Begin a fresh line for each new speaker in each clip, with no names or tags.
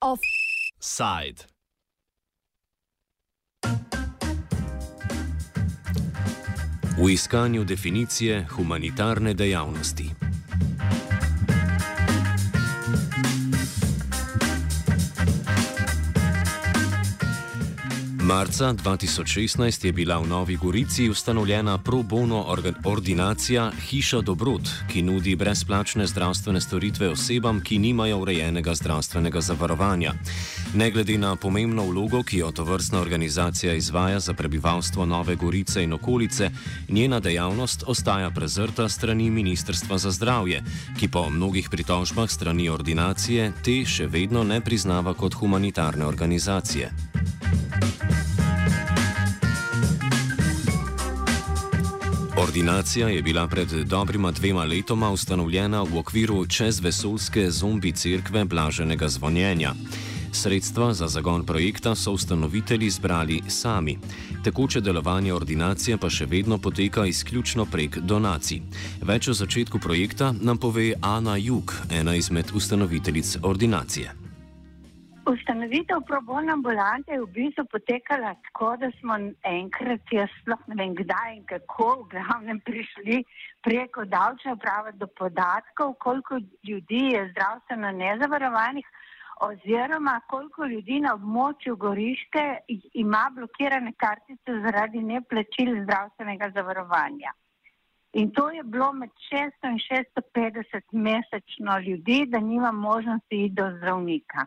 Offside. V iskanju definicije humanitarne dejavnosti. Marca 2016 je bila v Novi Gorici ustanovljena pro bono ordinacija Hiša Dobrot, ki nudi brezplačne zdravstvene storitve osebam, ki nimajo urejenega zdravstvenega zavarovanja. Ne glede na pomembno vlogo, ki jo to vrstna organizacija izvaja za prebivalstvo Nove Gorice in okolice, njena dejavnost ostaja prezrta strani Ministrstva za zdravje, ki po mnogih pritožbah strani ordinacije te še vedno ne priznava kot humanitarne organizacije. Ordinacija je bila pred dobrima dvema letoma ustanovljena v okviru čezvesolske zombi cerkve Blaženega zvonjenja. Sredstva za zagon projekta so ustanovitelji zbrali sami. Tekoče delovanje ordinacije pa še vedno poteka izključno prek donacij. Več o začetku projekta nam pove Ana Juk, ena izmed ustanoviteljic ordinacije.
Ustanovitev probona ambulante je v bistvu potekala tako, da smo enkrat, jaz sploh ne vem kdaj in kako, v glavnem prišli preko davčne uprave do podatkov, koliko ljudi je zdravstveno nezavarovanih oziroma koliko ljudi na območju Goriške ima blokirane kartice zaradi neplačil zdravstvenega zavarovanja. In to je bilo med 600 in 650 mesečno ljudi, da nima možnosti iti do zdravnika.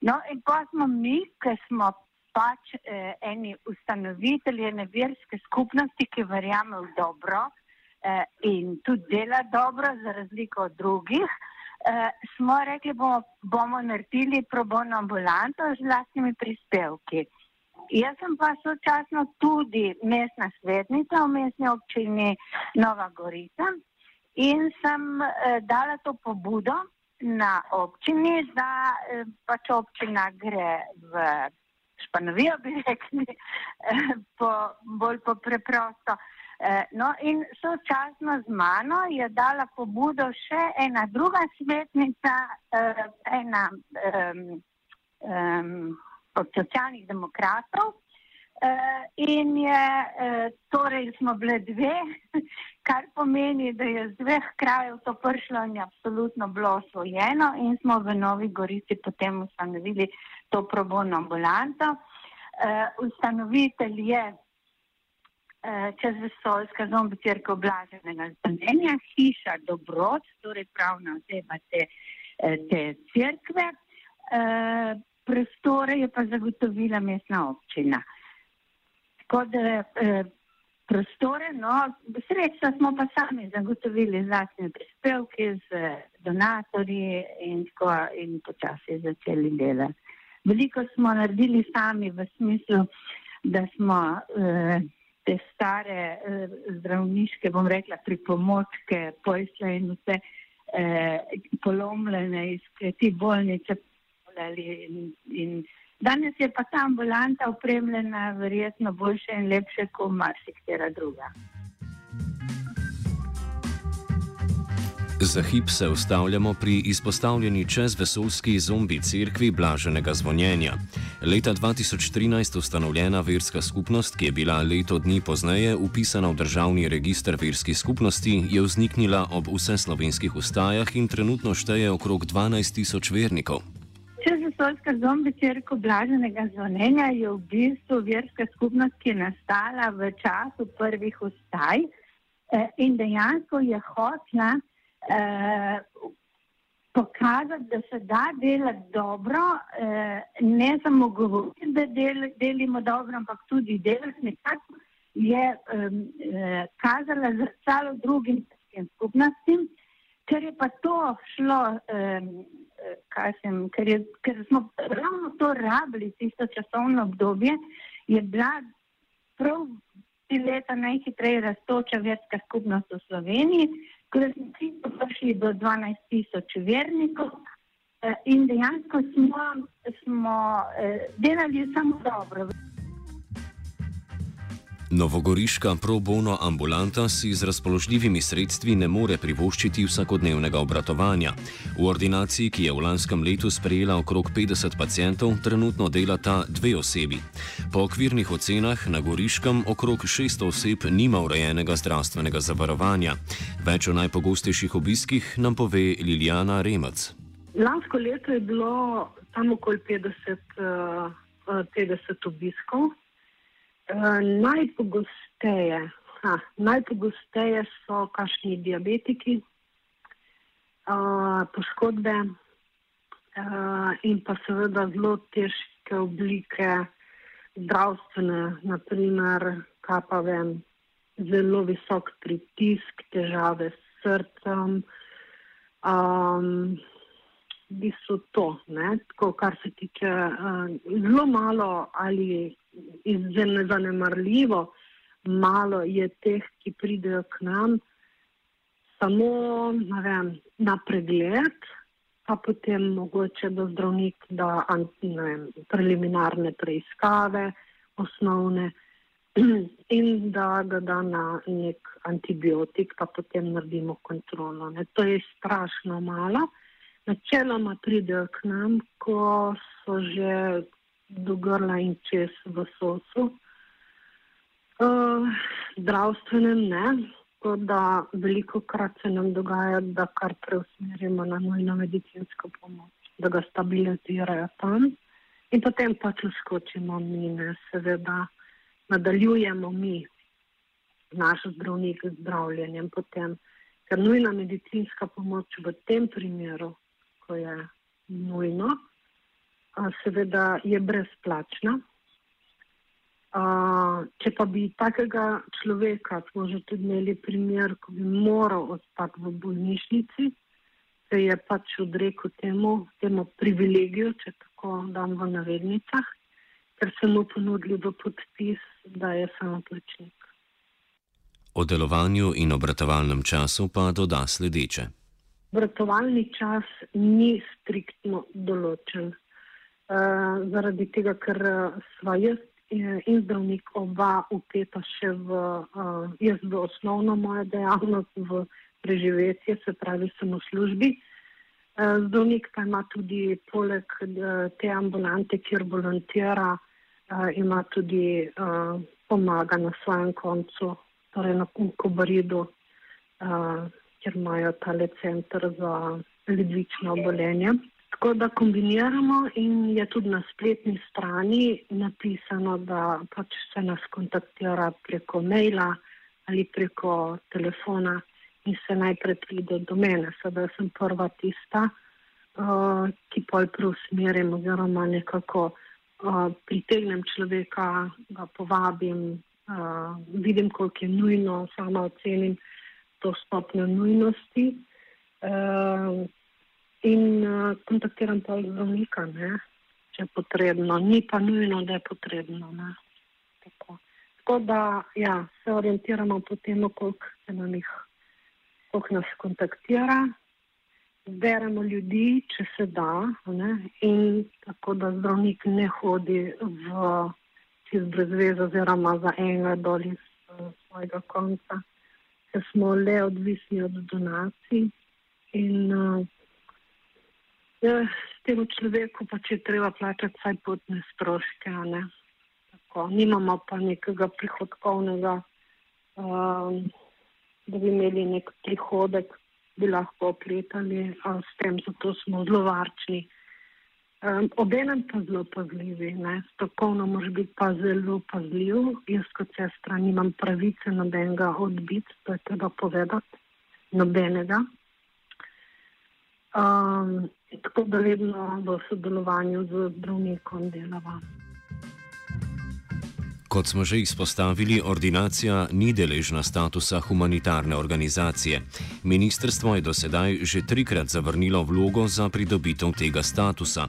No, in pa smo mi, ki smo pač eh, eni ustanovitelji ene verske skupnosti, ki verjame v dobro eh, in tudi dela dobro, za razliko od drugih, eh, smo rekli, bomo, bomo naredili probojno ambulanto z vlastnimi prispevki. Jaz sem pa sočasno tudi mestna svetnica v mestni občini Nova Gorica in sem eh, dala to pobudo na občini, da eh, pač občina gre v španovijo, bi rekli, eh, po, bolj po preprosto. Eh, no in sočasno z mano je dala pobudo še ena druga svetnica, ena um, um, od socialnih demokratov, Uh, in je, uh, torej smo bile dve, kar pomeni, da je z dveh krajev to prišlo in je absolutno bilo osvojeno in smo v Novi Gorici potem ustanovili to probojno ambulanto. Uh, ustanovitelj je uh, čez vesoljska zombi crkva oblaženega znamenja, hiša Dobrot, torej pravna oseba te, te crkve. Uh, prostore je pa zagotovila mestna občina. Uh, kot eh, prostore. No, sredstva smo pa sami zagotovili z vlastnimi prispevki, z donatorji in tako in počasi začeli delati. Veliko smo naredili sami v smislu, da smo eh, te stare eh, zdravniške, bom rekla, pripomočke, pojsle in vse eh, polomljene iz te bolnice in, in Danes je pa ta ambulanta opremljena verjetno boljše in lepše kot marsikatera druga.
Za hip se ustavljamo pri izpostavljeni čezvesolski zombi cerkvi Blaženega zvonjenja. Leta 2013 ustanovljena verska skupnost, ki je bila leto dni pozneje upisana v državni registr verskih skupnosti, je vzniknila ob vseslovenskih ustajah in trenutno šteje okrog 12 tisoč vernikov.
Čezvesoljska zombi crkva blaženega zvonjenja je v bistvu verska skupnost, ki je nastala v času prvih ustaj eh, in dejansko je hotla eh, pokazati, da se da delati dobro, eh, ne samo govoriti, da del, delimo dobro, ampak tudi delati nekako je eh, kazala zrcalo drugim skupnostim, ker je pa to šlo. Eh, kaj sem, ker, je, ker smo ravno to rabili, tisto časovno obdobje, je bila prav tri leta najhitreje raztoča verska skupnost v Sloveniji, ko smo čisto prišli do 12 tisoč vernikov eh, in dejansko smo, smo eh, delali samo dobro.
Novogoriška pro bono ambulanta si z razpoložljivimi sredstvi ne more privoščiti vsakodnevnega obratovanja. V ordinaciji, ki je v lanskem letu sprejela okrog 50 pacijentov, trenutno delata dve osebi. Po okvirnih ocenah na Goriškem okrog 600 oseb nima urejenega zdravstvenega zavarovanja. Več o najpogostejših obiskih nam pove Liljana Remac.
Lansko leto je bilo tam okoli 50, uh, 50 obiskov. Uh, najpogosteje, ha, najpogosteje so kašni diabetiki, uh, poškodbe uh, in pa seveda zelo težke oblike zdravstvene, naprimer, kapavem, zelo visok pritisk, težave s srcem. Um, v bistvu to, ne, tako, kar se tiče uh, zelo malo ali izjemno zanemarljivo, malo je teh, ki pridejo k nam samo vem, na pregled, pa potem mogoče do zdravnika, da vem, preliminarne preiskave, osnovne. In da ga da na nek antibiotik, pa potem naredimo kontrolo. Ne. To je strašno malo. Načeloma pridejo k nam, ko so že do grla in čez v sosu. Uh, zdravstvenem ne, tako da veliko krat se nam dogaja, da kar preusmerimo na nujno medicinsko pomoč, da ga stabilizirajo tam in potem pač uskočimo mi, ne, seveda nadaljujemo mi, naš zdravnik z zdravljenjem potem, ker nujna medicinska pomoč v tem primeru ko je nujno, seveda je brezplačna. Če pa bi takega človeka, smo že tudi imeli primer, ko bi moral ostati v bolnišnici, se je pač odrekel temu, temu privilegiju, če tako dam v navednicah, ker se mu ponudili v podpis, da je samo plačnik.
O delovanju in obratovalnem času pa doda sledeče.
Vrtovalni čas ni striktno določen. Uh, zaradi tega, ker eh, sva jaz in zdravnik oba upeta še v, uh, jaz v osnovno mojo dejavnost, v preživetje, se pravi, sem v službi. Zdravnik pa ima tudi poleg te ambulante, kjer volontira, ima tudi pomaga na svojem koncu, torej na Kubaridu. Uh, ker imajo tale center za ledvične obolenja. Tako da kombiniramo in je tudi na spletni strani napisano, da pač se nas kontaktira preko maila ali preko telefona in se najprej pride do mene. Sedaj sem prva tista, uh, ki pol preusmerim oziroma nekako uh, pritegnem človeka, ga povabim, uh, vidim, koliko je nujno, sama ocenim to stopnjo nujnosti uh, in uh, kontaktiram pa zdravnika, če je potrebno. Ni pa nujno, da je potrebno. Tako. Tako da ja, se orientiramo po tem, koliko, koliko nas kontaktira. Beremo ljudi, če se da, ne? in tako da zdravnik ne hodi v čez brezvez, oziroma za enega dol iz uh, svojega konca da smo le odvisni od donacij. In uh, ja, s tem človeku pač je treba plačati vsaj potne stroške. Nimamo pa nekega prihodkovnega, um, da bi imeli nek prihodek, bi lahko opletali, s tem zato smo zelo varčni. Um, Obenem pa zelo pazljivi, strokovno moraš biti pa zelo pazljiv. Jaz kot sestra nimam pravice nobenega odbiti, to je treba povedati, nobenega. Um, tako da vedno v sodelovanju z zdravnikom delava.
Kot smo že izpostavili, ordinacija ni deležna statusa humanitarne organizacije. Ministrstvo je do sedaj že trikrat zavrnilo vlogo za pridobitev tega statusa.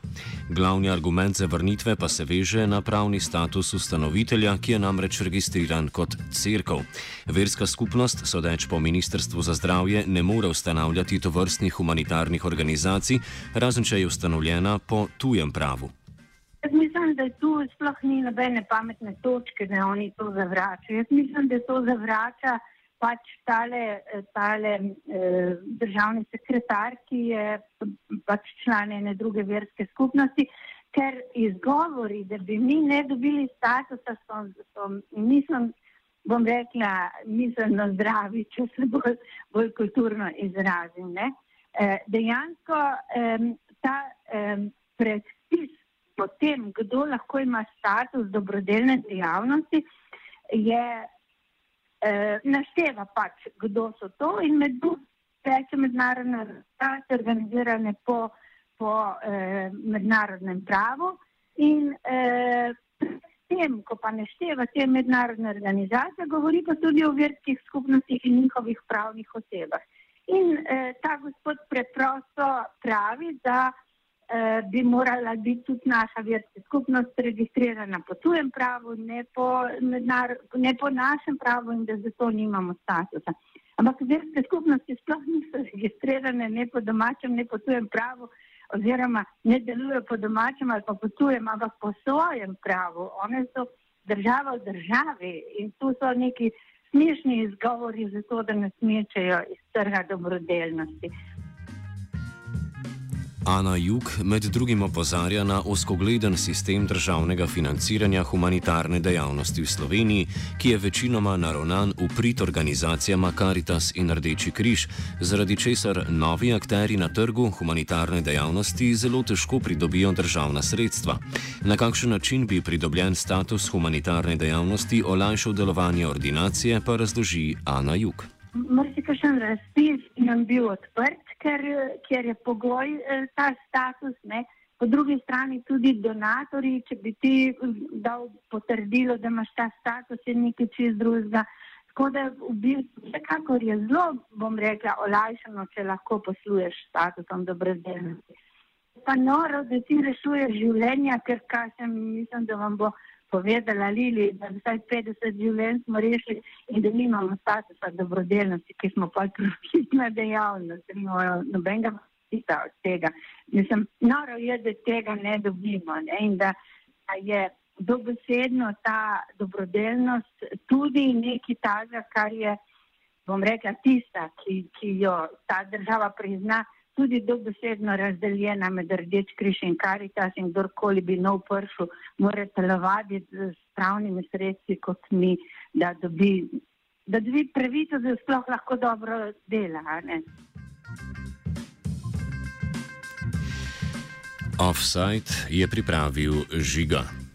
Glavni argument zavrnitve pa se veže na pravni status ustanovitelja, ki je namreč registriran kot crkv. Verska skupnost, sodeč po Ministrstvu za zdravje, ne more ustanavljati tovrstnih humanitarnih organizacij, razen če je ustanovljena po tujem pravu.
Mi
mislim, da tu sploh ni nobene pametne točke, da oni to zavračajo. Jaz mislim, da to zavrača pač tale, tale eh, državni sekretar, ki je pač član ene druge verske skupnosti, ker izgovori, da bi mi ne dobili statusa, so, so mislim, bom rekla, miselno zdravi, če se bolj, bolj kulturno izrazim. Ne? Eh, dejansko eh, ta eh, predpis po tem, kdo lahko ima status dobrodelne dejavnosti, je eh, našteva pač, kdo so to in med drugim teče mednarodne organizacije organizirane po, po eh, mednarodnem pravu in eh, tem, ko pa našteva te mednarodne organizacije, govori pa tudi o verskih skupnostih in njihovih pravnih osebah. In eh, ta gospod preprosto pravi, da bi morala biti tudi naša verska skupnost registrirana po tujem pravu, ne po, mednar, ne po našem pravu in da zato nimamo statusa. Ampak verske skupnosti sploh niso registrirane ne po domačem, ne po tujem pravu oziroma ne delujejo po domačem ali pa po tujem, ampak po svojem pravu. One so država v državi in tu so neki smešni izgovori za to, da nas mečejo iz trga dobrodelnosti.
Ana Juk med drugim opozarja na oskogleden sistem državnega financiranja humanitarne dejavnosti v Sloveniji, ki je večinoma naravnan v prid organizacijama Caritas in Rdeči križ, zaradi česar novi akteri na trgu humanitarne dejavnosti zelo težko pridobijo državna sredstva. Na kakšen način bi pridobljen status humanitarne dejavnosti olajšal delovanje ordinacije, pa razloži Ana Juk.
Mrzikašen razpis nam bil odprt ker, ker je pogoj eh, ta status. Ne. Po drugi strani tudi donatori, če bi ti dal potrdilo, da imaš ta status, je nekaj čist drugega. Tako da v bistvu vsekakor je zelo, bom rekla, olajšano, če lahko posluješ statusom dobrodelnosti. Pa noro, da ti rešuješ življenja, ker kaj sem, mislim, da vam bo povedala Lili, da vsaj 50 življenj smo rešili in da nimamo statusa dobrodelnosti, ki smo pa profitna dejavnost, da nimamo nobenega profita od tega. Mislim, noro je, da tega ne dobimo ne? in da je dobesedno ta dobrodelnost tudi nekaj taga, kar je, bom rekla, tista, ki, ki jo ta država prizna tudi dobesedno razdeljena med Rdeč križ in Karitas in kdorkoli bi nov pršel, mora telovaditi z pravnimi sredstvi kot mi, da dobi, da dobi pravico, da sploh lahko dobro dela.
Offside je pripravil žiga.